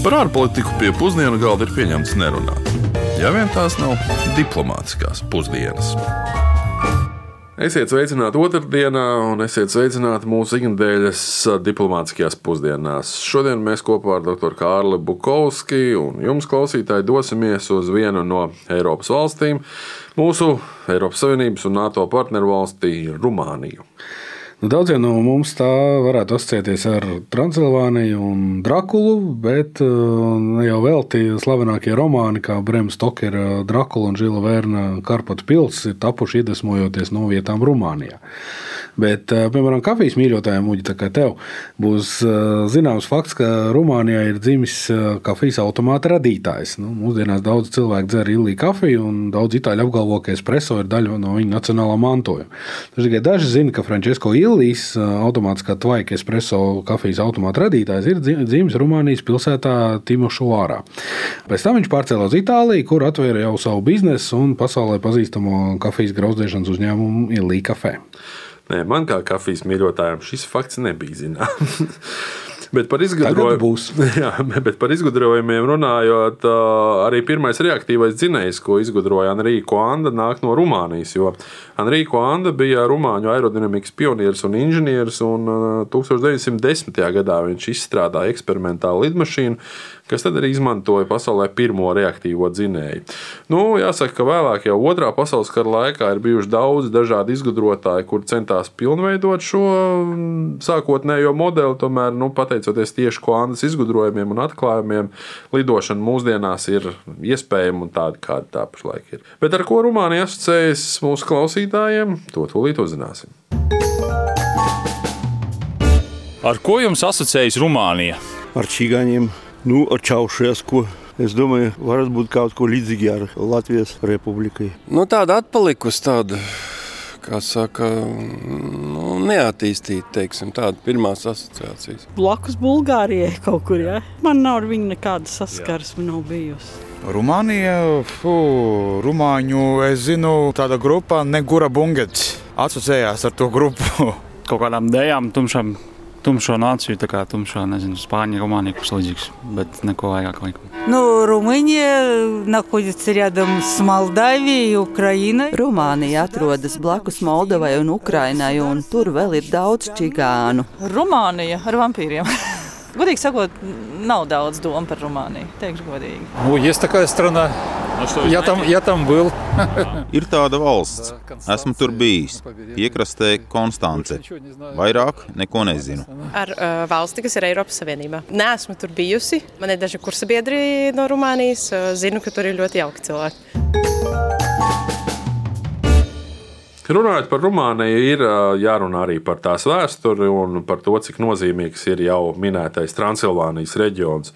Par ārpolitiku pie pusdienu galda ir pieņemts nerunāt. Ja vien tās nav diplomātiskās pusdienas. Esiet sveicināti otrdienā, un esiet sveicināti mūsu ikdienas diplomātiskajās pusdienās. Šodien mēs kopā ar dr. Kārli Bukovski un jums, klausītāji, dosimies uz vienu no Eiropas valstīm, mūsu Eiropas Savienības un NATO partneru valstī Rumāniju. Nu, daudziem no mums tā varētu asociēties ar Transilvāniju un Drakulu, bet ne jau velti slavenākie romāni, kā Brems Stokera, Drakula un Žila Vērna Karpatu pils, ir tapuši iedvesmojoties no vietām Rumānijā. Bet, piemēram, kafijas mīļotājiem, Uģi, tā kā tev, būs zināms fakts, ka Rumānijā ir dzimis kafijas automāta radītājs. Nu, mūsdienās daudz cilvēku dzer ilgi kafiju, un daudz itāļu apgalvo, ka espreso ir daļa no viņa nacionālā mantojuma. Tikai daži zina, ka Francesco Illijs, automātiskā tvaika espreso kafijas automāta radītājs, ir dzimis Rumānijas pilsētā Timošovārā. Pēc tam viņš pārcēlās uz Itāliju, kur atvēra jau savu biznesu un pasaulē pazīstamo kafijas grauzdēšanas uzņēmumu Ilija Café. Nē, man kā kafijas mīļotājam šis fakts nebija zināms. Bet par, jā, bet par izgudrojumiem runājot, arī pirmais reaktīvais dzinējs, ko izgudroja Enrico Anda, nāk no Rumānijas. Enrico Anda bija rumāņu aerodinamikas pionieris un inženieris, un 1910. gadā viņš izstrādāja eksperimentālu lidmašīnu, kas tad arī izmantoja pasaulē pirmo reaktīvo dzinēju. Nu, jāsaka, ka vēlāk, jau otrā pasaules kara laikā, ir bijuši daudz dažādu izgudrotāju, kur centās pilnveidot šo sākotnējo modeli. Tomēr, nu, pateicoties tieši Kvandas izgudrojumiem un atklājumiem, lidošana mūsdienās ir iespējama un tāda, kāda tā pašlaik ir. Bet ar ko Rumānija asociējas mūsu klausītājiem, to tūlīt uzzināsim. Ar ko jums asociējas Rumānija? Ar čigāņiem, nu, ar čaušiesku. Es domāju, varētu būt kaut ko līdzīgu ar Latvijas republikai. Nu, tāda atpalikusi, tāda, kā saka, nu, neattīstīta, teiksim, tāda pirmās asociācijas. Blakus Bulgārijai kaut kur, ja? Man nav ar viņu nekāda saskarsme nav bijusi. Rumānija, fu, Rumāņu, es zinu, tāda grupa Negura Bungets asociējās ar to grupu. Kaut kādām dēļām, tumšām tumšo nāciju, tā kā tumšo, nezinu, Spāņu, Rumāniju, kas līdzīgs, bet neko vairāk laikam. Ну, Румыния находится рядом с Молдавией и Украиной. Rumānija atrodas blakus Moldovai un Ukrainai, un tur vēl ir daudz čigānu. Rumānija ar vampīriem. Godīgi sakot, nav daudz domu par Rumāniju. Teikšu godīgi. Nu, есть такая страна. Nu, ja, tam, ja tam bija. ir tāda valsts, esmu tur bijis. Piekrastē Konstance. Vairāk neko nezinu. Ar uh, valsti, kas ir Eiropas Savienībā. Nē, esmu tur bijusi. Man ir daži kursabiedri no Rumānijas. Zinu, ka tur ir ļoti jauki cilvēki. Runājot par Rumāniju, ir jārunā arī par tās vēsturi un par to, cik nozīmīgs ir jau minētais Transilvānijas reģions.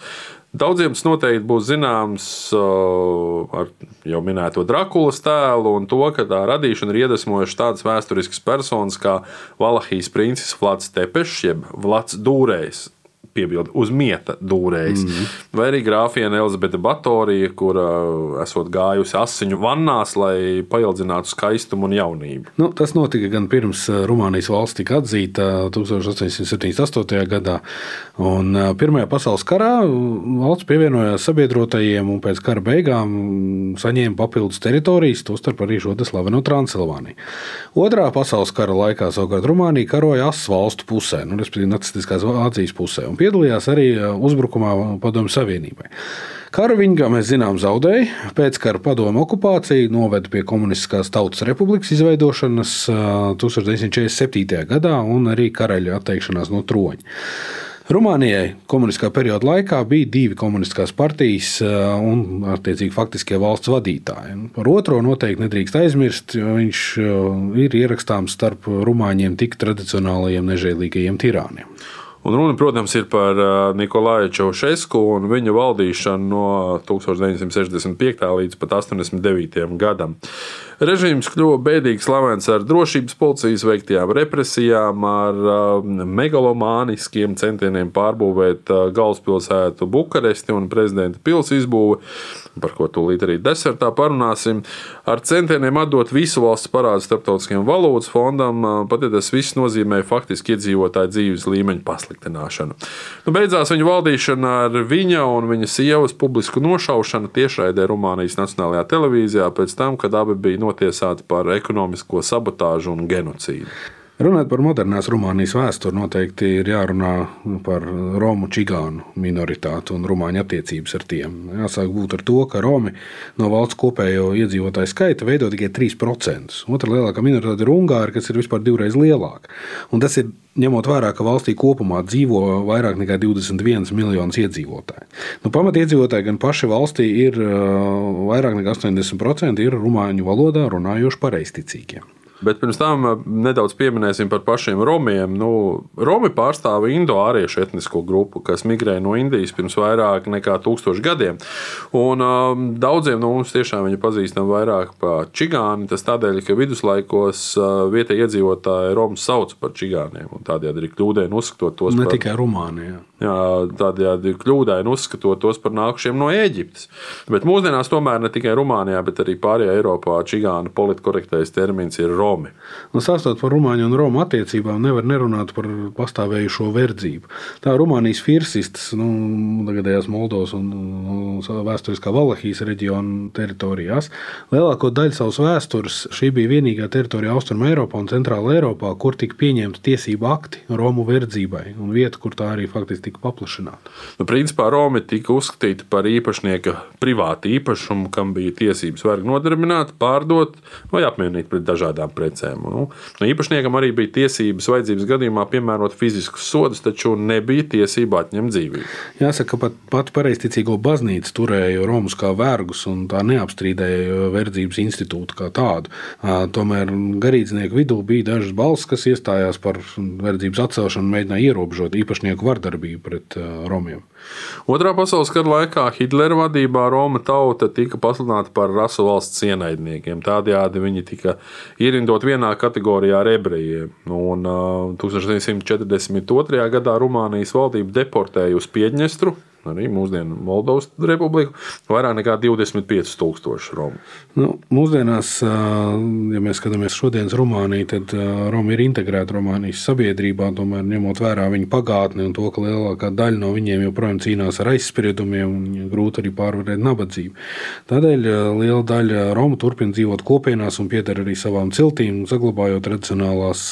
Daudziem tas noteikti būs zināms ar jau minēto Drakulas tēlu un to, ka tā radīšana ir iedvesmojuši tādas vēsturiskas personas kā Valahijas princis Vlads Tepešs, jeb Vlads Dūrējs piebildu uz mieta dūrējis. Mm -hmm. Vai arī grāfiena Elizabete Batorija, kur uh, esot gājusi asiņu vannās, lai paildzinātu skaistumu un jaunību. Nu, tas notika gan pirms Rumānijas valsts tika atzīta 1878. gadā. Un Pirmajā pasaules karā valsts pievienojās sabiedrotajiem un pēc kara beigām saņēma papildus teritorijas, tostarp arī šo slaveno Transilvāniju. Otrā pasaules kara laikā savukārt Rumānija karoja asas valstu pusē, nu, respektīvi nacistiskās Vācijas pusē. Un piedalījās arī uzbrukumā Padomju Savienībai. Karu viņi, kā mēs zinām, zaudēja. Pēckara padomu okupācija noveda pie komunistiskās tautas republikas izveidošanas 1947. gadā un arī karaļa atteikšanās no troņa. Rumānijai komunistiskā perioda laikā bija divi komunistiskās partijas un, attiecīgi, faktiskie valsts vadītāji. Par otro noteikti nedrīkst aizmirst, jo viņš ir ierakstāms starp rumāņiem tik tradicionālajiem nežēlīgajiem tirāniem. Un runa, protams, ir par Nikolaju Čaušesku un viņa valdīšanu no 1965. līdz pat 89. gadam. Režīms kļuva bēdīgi slavens ar drošības policijas veiktajām represijām, ar uh, megalomāniskiem centieniem pārbūvēt uh, galvaspilsētu Bukaresti un prezidenta pilsētu izbūvi, par ko tūlīt arī desertā parunāsim, ar centieniem atdot visu valsts parādu starptautiskajam valūtas fondam, uh, pat ja tas viss nozīmē faktiski iedzīvotāju dzīves līmeņa pasliktināšanu. Nu, beidzās viņa valdīšana ar viņa un viņa sievas publisku nošaušanu tiešraidē Rumānijas Nacionālajā televīzijā pēc tam, kad abi bija notiesāti par ekonomisko sabotāžu un genocīdu. Runājot par modernās Rumānijas vēsturi, noteikti ir jārunā par Romu čigānu minoritāti un rumāņu attiecības ar tiem. Jāsāk būt ar to, ka Romi no valsts kopējo iedzīvotāju skaita veido tikai 3%. Otra lielākā minoritāte ir Ungāri, kas ir vispār divreiz lielāka. Un tas ir ņemot vērā, ka valstī kopumā dzīvo vairāk nekā 21 miljonus iedzīvotāju. Nu, Pamatiedzīvotāji gan paši valstī ir vairāk nekā 80% ir rumāņu valodā runājoši pareizticīgie. Bet pirms tam nedaudz pieminēsim par pašiem romiem. Nu, Romi pārstāv indo-āriešu etnisko grupu, kas migrēja no Indijas pirms vairāk nekā tūkstošu gadiem. Un, um, daudziem no mums tiešām viņi pazīstam vairāk par čigāni. Tas tādēļ, ka viduslaikos uh, vietējie iedzīvotāji Romas sauc par čigāniem. Tādējādi ir kļūdaini uzskatot tos ne par tikai Rumānijā. Jā, tādējādi kļūdaini uzskatot tos par nākušiem no Eģiptes. Bet mūsdienās tomēr ne tikai Rumānijā, bet arī pārējā Eiropā čigāna politkorektais termins ir Roma. Nu, stāstot par rumāņu un romu attiecībām, nevar nerunāt par pastāvējušo verdzību. Tā Rumānijas firsistas, nu, tagadējās Moldovas un, un vēsturiskā Valahijas reģiona teritorijās, lielāko daļu savas vēstures šī bija vienīgā teritorija Austrum Eiropā un Centrāla Eiropā, kur tika pieņemta tiesība akti Romu verdzībai un vieta, kur tā arī faktiski tika paplašināta. Nu, principā Romi tika uzskatīti par īpašnieka privātu īpašumu, kam bija tiesības vergu nodarbināt, pārdot vai apmienīt pret dažādām precēm. Nu, nu, īpašniekam arī bija tiesības vajadzības gadījumā piemērot fiziskus sodus, taču nebija tiesība atņemt dzīvību. Jāsaka, pat pati pareizticīgo baznīca turēja Romas kā vergus un tā neapstrīdēja verdzības institūtu kā tādu. Tomēr garīdznieku vidū bija dažas balss, kas iestājās par verdzības atcelšanu, mēģināja ierobežot īpašnieku vardarbību pret Romiem. Otrā pasaules kara laikā Hitlera vadībā Roma tauta tika pasludināta par rasu valsts ienaidniekiem. Tādējādi viņi tika ierindot vienā kategorijā ar ebrejiem. Un, uh, 1942. gadā Rumānijas valdība deportēja uz Piedņestru arī mūsdienu Moldovas republiku, vairāk nekā 25,000 romu. Nu, mūsdienās, ja mēs skatāmies šodienas Rumāniju, tad Roma ir integrēta Rumānijas sabiedrībā, tomēr ņemot vērā viņu pagātni un to, ka lielākā daļa no viņiem joprojām cīnās ar aizspriedumiem un grūti arī pārvarēt nabadzību. Tādēļ liela daļa Romu turpina dzīvot kopienās un pieder arī savām ciltīm, saglabājot tradicionālās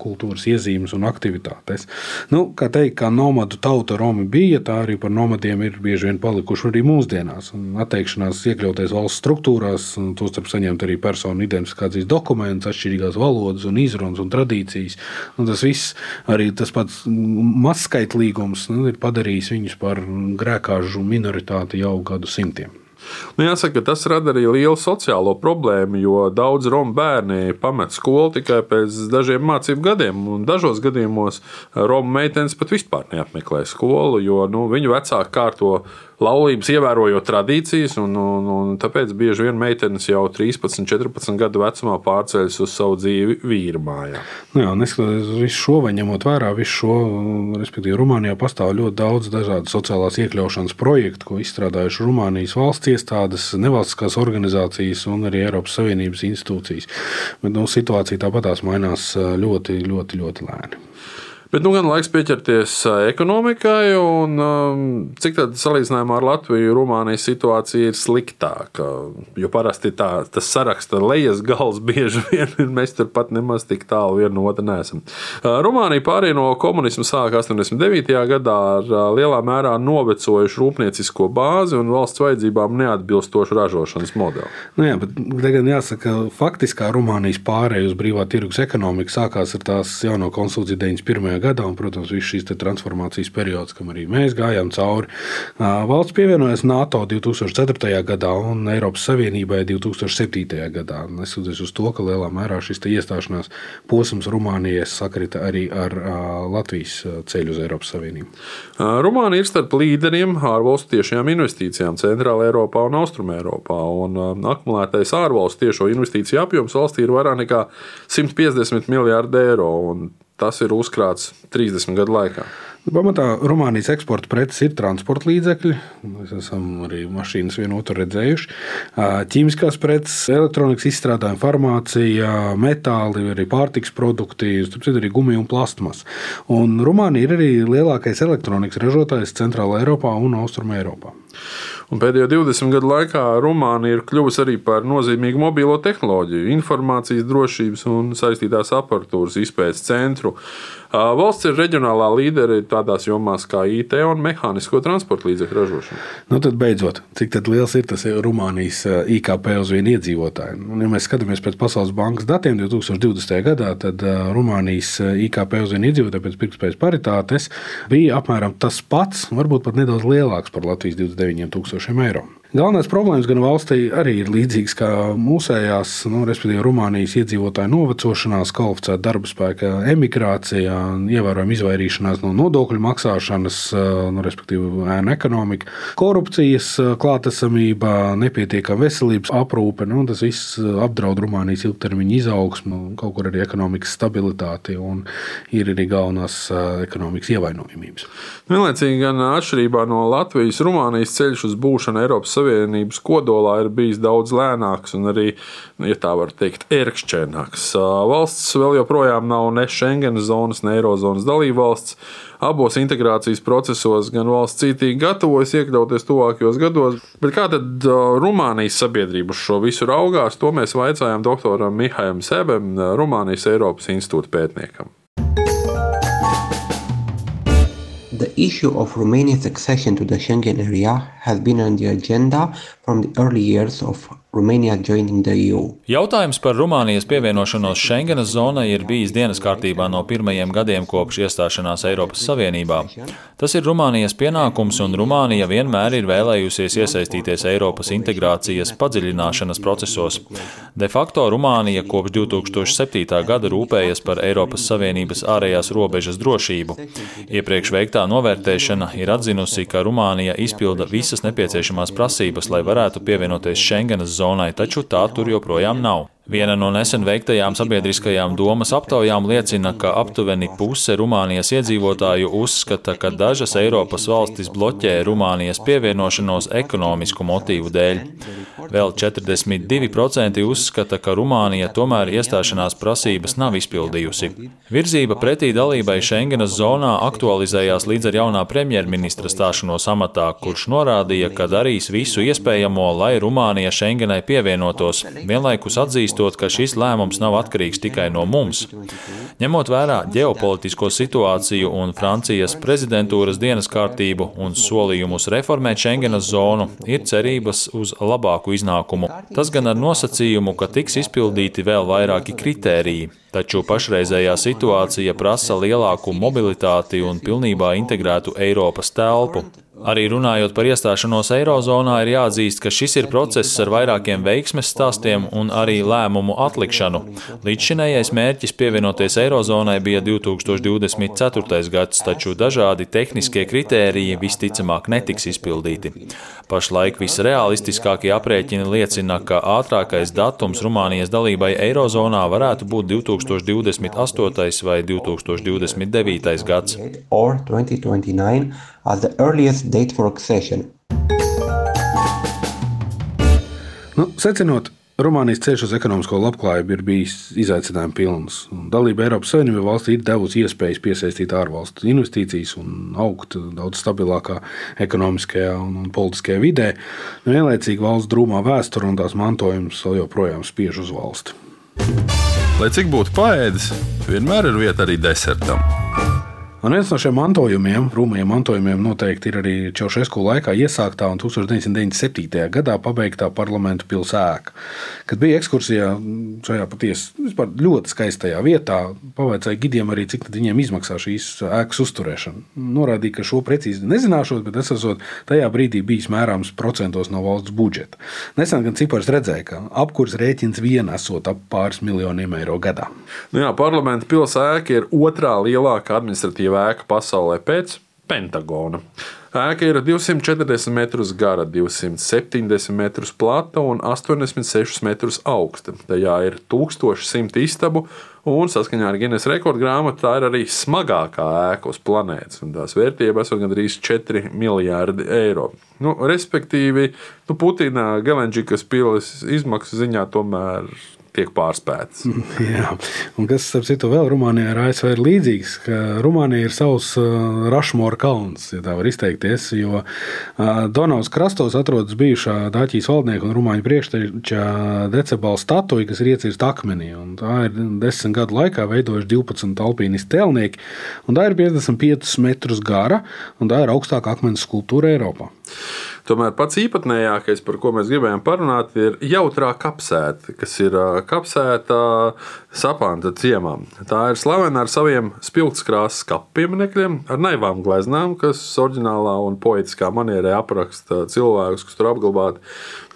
kultūras iezīmes un aktivitātes. Nu, kā teikt, kā nomadu tauta Romi bija, tā arī par nomadu nomadiem ir bieži vien palikuši arī mūsdienās. Atteikšanās iekļauties valsts struktūrās, tostarp saņemt arī personu identifikācijas dokumentus, atšķirīgās valodas un izrunas un tradīcijas. Un tas viss, arī tas pats mazskaitlīgums, nu, ir padarījis viņus par grēkāžu minoritāti jau gadu simtiem. Nu, jāsaka, tas rada arī lielu sociālo problēmu, jo daudz romu bērni pamet skolu tikai pēc dažiem mācību gadiem. Dažos gadījumos romu meitenes pat vispār neapmeklē skolu, jo nu, viņu vecāki kārto laulības ievērojot tradīcijas, un, un, un tāpēc bieži vien meitenes jau 13, 14 gadu vecumā pārceļas uz savu dzīvi vīru mājā. Nu jā, neskatoties uz visu šo, vai ņemot vērā visu šo, respektīvi, Rumānijā pastāv ļoti daudz dažādu sociālās iekļaušanas projektu, ko izstrādājuši Rumānijas valsts iestādes, nevalstiskās organizācijas un arī Eiropas Savienības institūcijas. Bet nu, situācija tāpatās mainās ļoti, ļoti, ļoti lēni. Bet nu gan laiks pieķerties ekonomikai, un um, cik tāda salīdzinājumā ar Latviju, Rumānijas situācija ir sliktāka. Jo parasti tā, tas saraksta lejas gals bieži vien ir, mēs turpat nemaz tik tālu viena no otra neesam. Rumānija pārējai no komunismu sāka 89. gadā ar lielā mērā novecojušu rūpniecisko bāzi un valsts vajadzībām neatbilstošu ražošanas modeli. Nu jā, bet tagad jāsaka, faktiskā Rumānijas pārējai uz brīvā tirgus ekonomiku sākās ar tās jauno konstitūciju 91 gadā, un, protams, viss šīs transformācijas periods, kam arī mēs gājām cauri. Valsts pievienojas NATO 2004. gadā un Eiropas Savienībai 2007. gadā. Neskatoties uz to, ka lielā mērā šis iestāšanās posms Rumānijai sakrita arī ar Latvijas ceļu uz Eiropas Savienību. Rumānija ir starp līderiem ārvalstu tiešajām investīcijām Centrālajā Eiropā un Austrumē Eiropā. Un akumulētais ārvalstu tiešo investīciju apjoms valstī ir vairāk nekā 150 miljārdi eiro. Tas ir uzkrāts 30 gadu laikā. Pamatā Rumānijas eksporta preces ir transporta līdzekļi. Mēs esam arī mašīnas vienu otru redzējuši. Ķīmiskās preces, elektronikas izstrādājumi, farmācija, metāli, arī pārtiks produkti, tāpat arī gumija un plastmas. Un Rumānija ir arī lielākais elektronikas ražotājs Centrālā Eiropā un Austrumē Eiropā. Un pēdējo 20 gadu laikā Rumānija ir kļuvusi arī par nozīmīgu mobilo tehnoloģiju, informācijas drošības un saistītās aparatūras izpētes centru. Valsts ir reģionālā līdere tādās jomās kā IT un mehānisko transporta līdzekļu ražošana. Nu, tad beidzot, cik liels ir tas Rumānijas IKP uz vienu iedzīvotāju? Un, ja mēs skatāmies pēc Pasaules bankas datiem 2020. gadā, tad Rumānijas IKP uz vienu iedzīvotāju pēc pirktspējas paritātes bija apmēram tas pats, varbūt pat nedaudz lielāks par Latvijas 29 tūkstošiem eiro. Galvenais problēmas gan valstī arī ir līdzīgas kā mūsējās, nu, respektīvi, Rumānijas iedzīvotāju novecošanās, kvalificēta darba spēka emigrācija, ievērojama izvairīšanās no nodokļu maksāšanas, nu, respektīvi, ēna ekonomika, korupcijas klātesamība, nepietiekama veselības aprūpe. Nu, tas viss apdraud Rumānijas ilgtermiņa izaugsmu, kaut kur arī ekonomikas stabilitāti un ir arī galvenās ekonomikas ievainojamības. Vienlaicīgi, gan atšķirībā no Latvijas, Rumānijas ceļš uz būšanu Eiropas Savienības kodolā ir bijis daudz lēnāks un arī, ja tā var teikt, ērkšķēnāks. Valsts vēl joprojām nav ne Schengen zonas, ne Eirozonas dalībvalsts. Abos integrācijas procesos gan valsts cītīgi gatavojas iekļauties tuvākajos gados, bet kā tad Rumānijas sabiedrība uz šo visu raugās, to mēs vaicājām doktoram Mihailam Sebem, Rumānijas Eiropas institūta pētniekam. The issue of Romania's accession to the Schengen area has been on the agenda from the early years of Jautājums par Rumānijas pievienošanos Schengenas zonai ir bijis dienas kārtībā no pirmajiem gadiem kopš iestāšanās Eiropas Savienībā. Tas ir Rumānijas pienākums, un Rumānija vienmēr ir vēlējusies iesaistīties Eiropas integrācijas padziļināšanas procesos. De facto Rumānija kopš 2007. gada rūpējas par Eiropas Savienības ārējās robežas drošību. Iepriekš veiktā novērtēšana ir atzinusi, ka Rumānija izpilda visas nepieciešamās prasības, lai varētu pievienoties Schengenas zonai, taču tā tur joprojām nav. Viena no nesen veiktajām sabiedriskajām domas aptaujām liecina, ka aptuveni puse Rumānijas iedzīvotāju uzskata, ka dažas Eiropas valstis bloķē Rumānijas pievienošanos ekonomisku motīvu dēļ. Vēl 42% uzskata, ka Rumānija tomēr iestāšanās prasības nav izpildījusi. Virzība pretī dalībai Schengenas zonā aktualizējās līdz ar jaunā premjerministra stāšanos amatā, kurš norādīja, ka darīs visu iespējamo, lai Rumānija Schengenai pievienotos, vienlaikus atzīst atzīstot, ka šis lēmums nav atkarīgs tikai no mums. Ņemot vērā ģeopolitisko situāciju un Francijas prezidentūras dienas kārtību un solījumus reformēt Schengenas zonu, ir cerības uz labāku iznākumu. Tas gan ar nosacījumu, ka tiks izpildīti vēl vairāki kritēriji. Taču pašreizējā situācija prasa lielāku mobilitāti un pilnībā integrētu Eiropas telpu. Arī runājot par iestāšanos Eirozonā, ir jāatzīst, ka šis ir process ar vairākiem veiksmes stāstiem un arī lēmumu atlikšanu. Līdzšinējais mērķis pievienoties Eirozonai bija 2024. gads, taču dažādi tehniskie kritēriji visticamāk netiks izpildīti. Pašlaik visrealistiskākie aprēķini liecina, ka ātrākais datums Rumānijas dalībai Eirozonā varētu būt 2028. vai 2029. gads as the earliest date for accession. Nu, secinot, Rumānijas ceļš uz ekonomisko labklājību ir bijis izaicinājums pilns. Dalība Eiropas Savienībā valstī ir devusi iespējas piesaistīt ārvalstu investīcijas un augt daudz stabilākā ekonomiskajā un, politiskajā vidē. Vienlaicīgi valsts drūmā vēsture un tās mantojums joprojām spiež uz valsti. Lai cik būtu paēdis, vienmēr ir vieta arī desertam. Un viens no šiem mantojumiem, rūmējiem mantojumiem, noteikti ir arī Čaušesku laikā iesāktā un 1997. gadā pabeigtā parlamentu pilsēta. Kad bija ekskursijā šajā patiesi ļoti skaistajā vietā, pavaicāja gidiem arī, cik viņiem izmaksā šīs ēkas uzturēšana. Norādīja, ka šo precīzi nezināšot, bet es esmu tajā brīdī bijis mērāms procentos no valsts budžeta. Nesen gan cipars redzēja, ka apkurs rēķins vien esot ap pāris miljoniem eiro gadā. Nu jā, parlamenta pilsēta ir otrā lielākā administratīva administratīva ēka pasaulē pēc Pentagona. Ēka ir 240 metrus gara, 270 metrus plata un 86 metrus augsta. Tajā ir 1100 istabu, un saskaņā ar Guinness rekordu grāmatu tā ir arī smagākā ēka uz planētas. Tās vērtība esot gandrīz 4 miljardi eiro. Nu, respektīvi, nu, Putina Gelenģikas pilas izmaksu ziņā tomēr tiek pārspētas. Jā, un kas, starp citu, vēl Rumānijā ar ASV ir līdzīgs, ka Rumānija ir savs uh, Rašmora kalns, ja tā var izteikties, jo uh, Donavas krastos atrodas bijušā Dāķijas valdnieka un Rumāņu priekšteča decibela statuja, kas ir iecirsta akmenī. Tā ir desmit gadu laikā veidojuši 12 alpīnistu telnieki, un tā ir 55 metrus gara, un tā ir augstākā akmens skulptūra Eiropā. Tomēr pats īpatnējākais, par ko mēs gribējām parunāt, ir jautrā kapsēta, kas ir kapsēta sapanta ciemā. Tā ir slavena ar saviem spilgtskrāsas kapieminekļiem, ar naivām gleznām, kas oriģinālā un poetiskā manierē apraksta cilvēkus, kas tur apglabāti.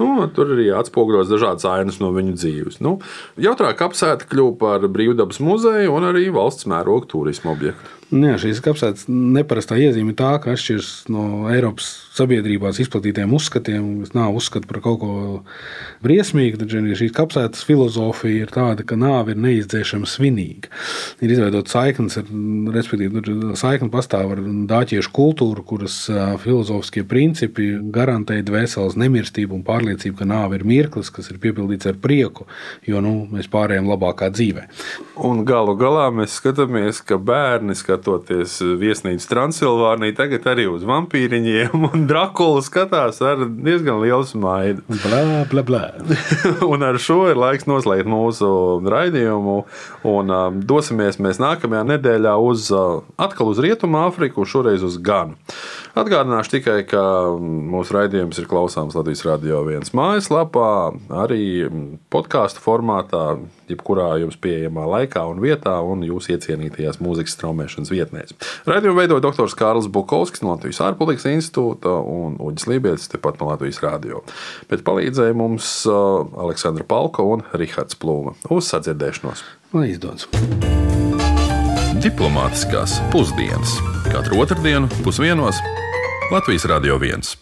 Nu, tur arī atspoguļos dažādas ainas no viņu dzīves. Nu, jautrā kapsēta kļuva par brīvdabas muzeju un arī valsts mēroga turismu objektu. Jā, šīs kapsētas neparastā iezīme tā, ka atšķiras no Eiropas sabiedrībās izplatītiem uzskatiem, kas nav uzskata par kaut ko briesmīgu. Tad šīs kapsētas filozofija ir tāda, ka nāve ir neizdzēšama svinīga. Ir izveidota saiknes, ar, respektīvi, saikne pastāv ar dāķiešu kultūru, kuras filozofiskie principi garantē dvēseles nemirstību un pārliecību, ka nāve ir mirklis, kas ir piepildīts ar prieku, jo nu, mēs pārējām labākā dzīvē. Un galu galā mēs skatāmies, ka bērni skatās skatoties viesnīcu Transilvāniju, tagad arī uz vampīriņiem, un Drakula skatās ar diezgan lielu smaidu. Blā, blā, blā. un ar šo ir laiks noslēgt mūsu raidījumu, un um, dosimies mēs nākamajā nedēļā uz, uh, atkal uz Rietumu Āfriku, šoreiz uz Ganu. Atgādināšu tikai, ka mūsu raidījums ir klausāms Latvijas Radio 1 mājaslapā, arī podkāstu formātā, jebkurā jums pieejamā laikā un vietā, un jūsu iecienītajās mūzikas straumēšanas vietnēs. Raidījumu veidoja dr. Kārls Bukovskis no Latvijas ārpolitikas institūta un Uģis Lībijams, tepat no Latvijas Radio. Bet palīdzēja mums uh, Aleksandra Palko un Rihards Plūma. Uz sadzirdēšanos! Lai izdodas! Diplomātiskās pusdienas katru otrdienu pusdienos Latvijas Radio 1.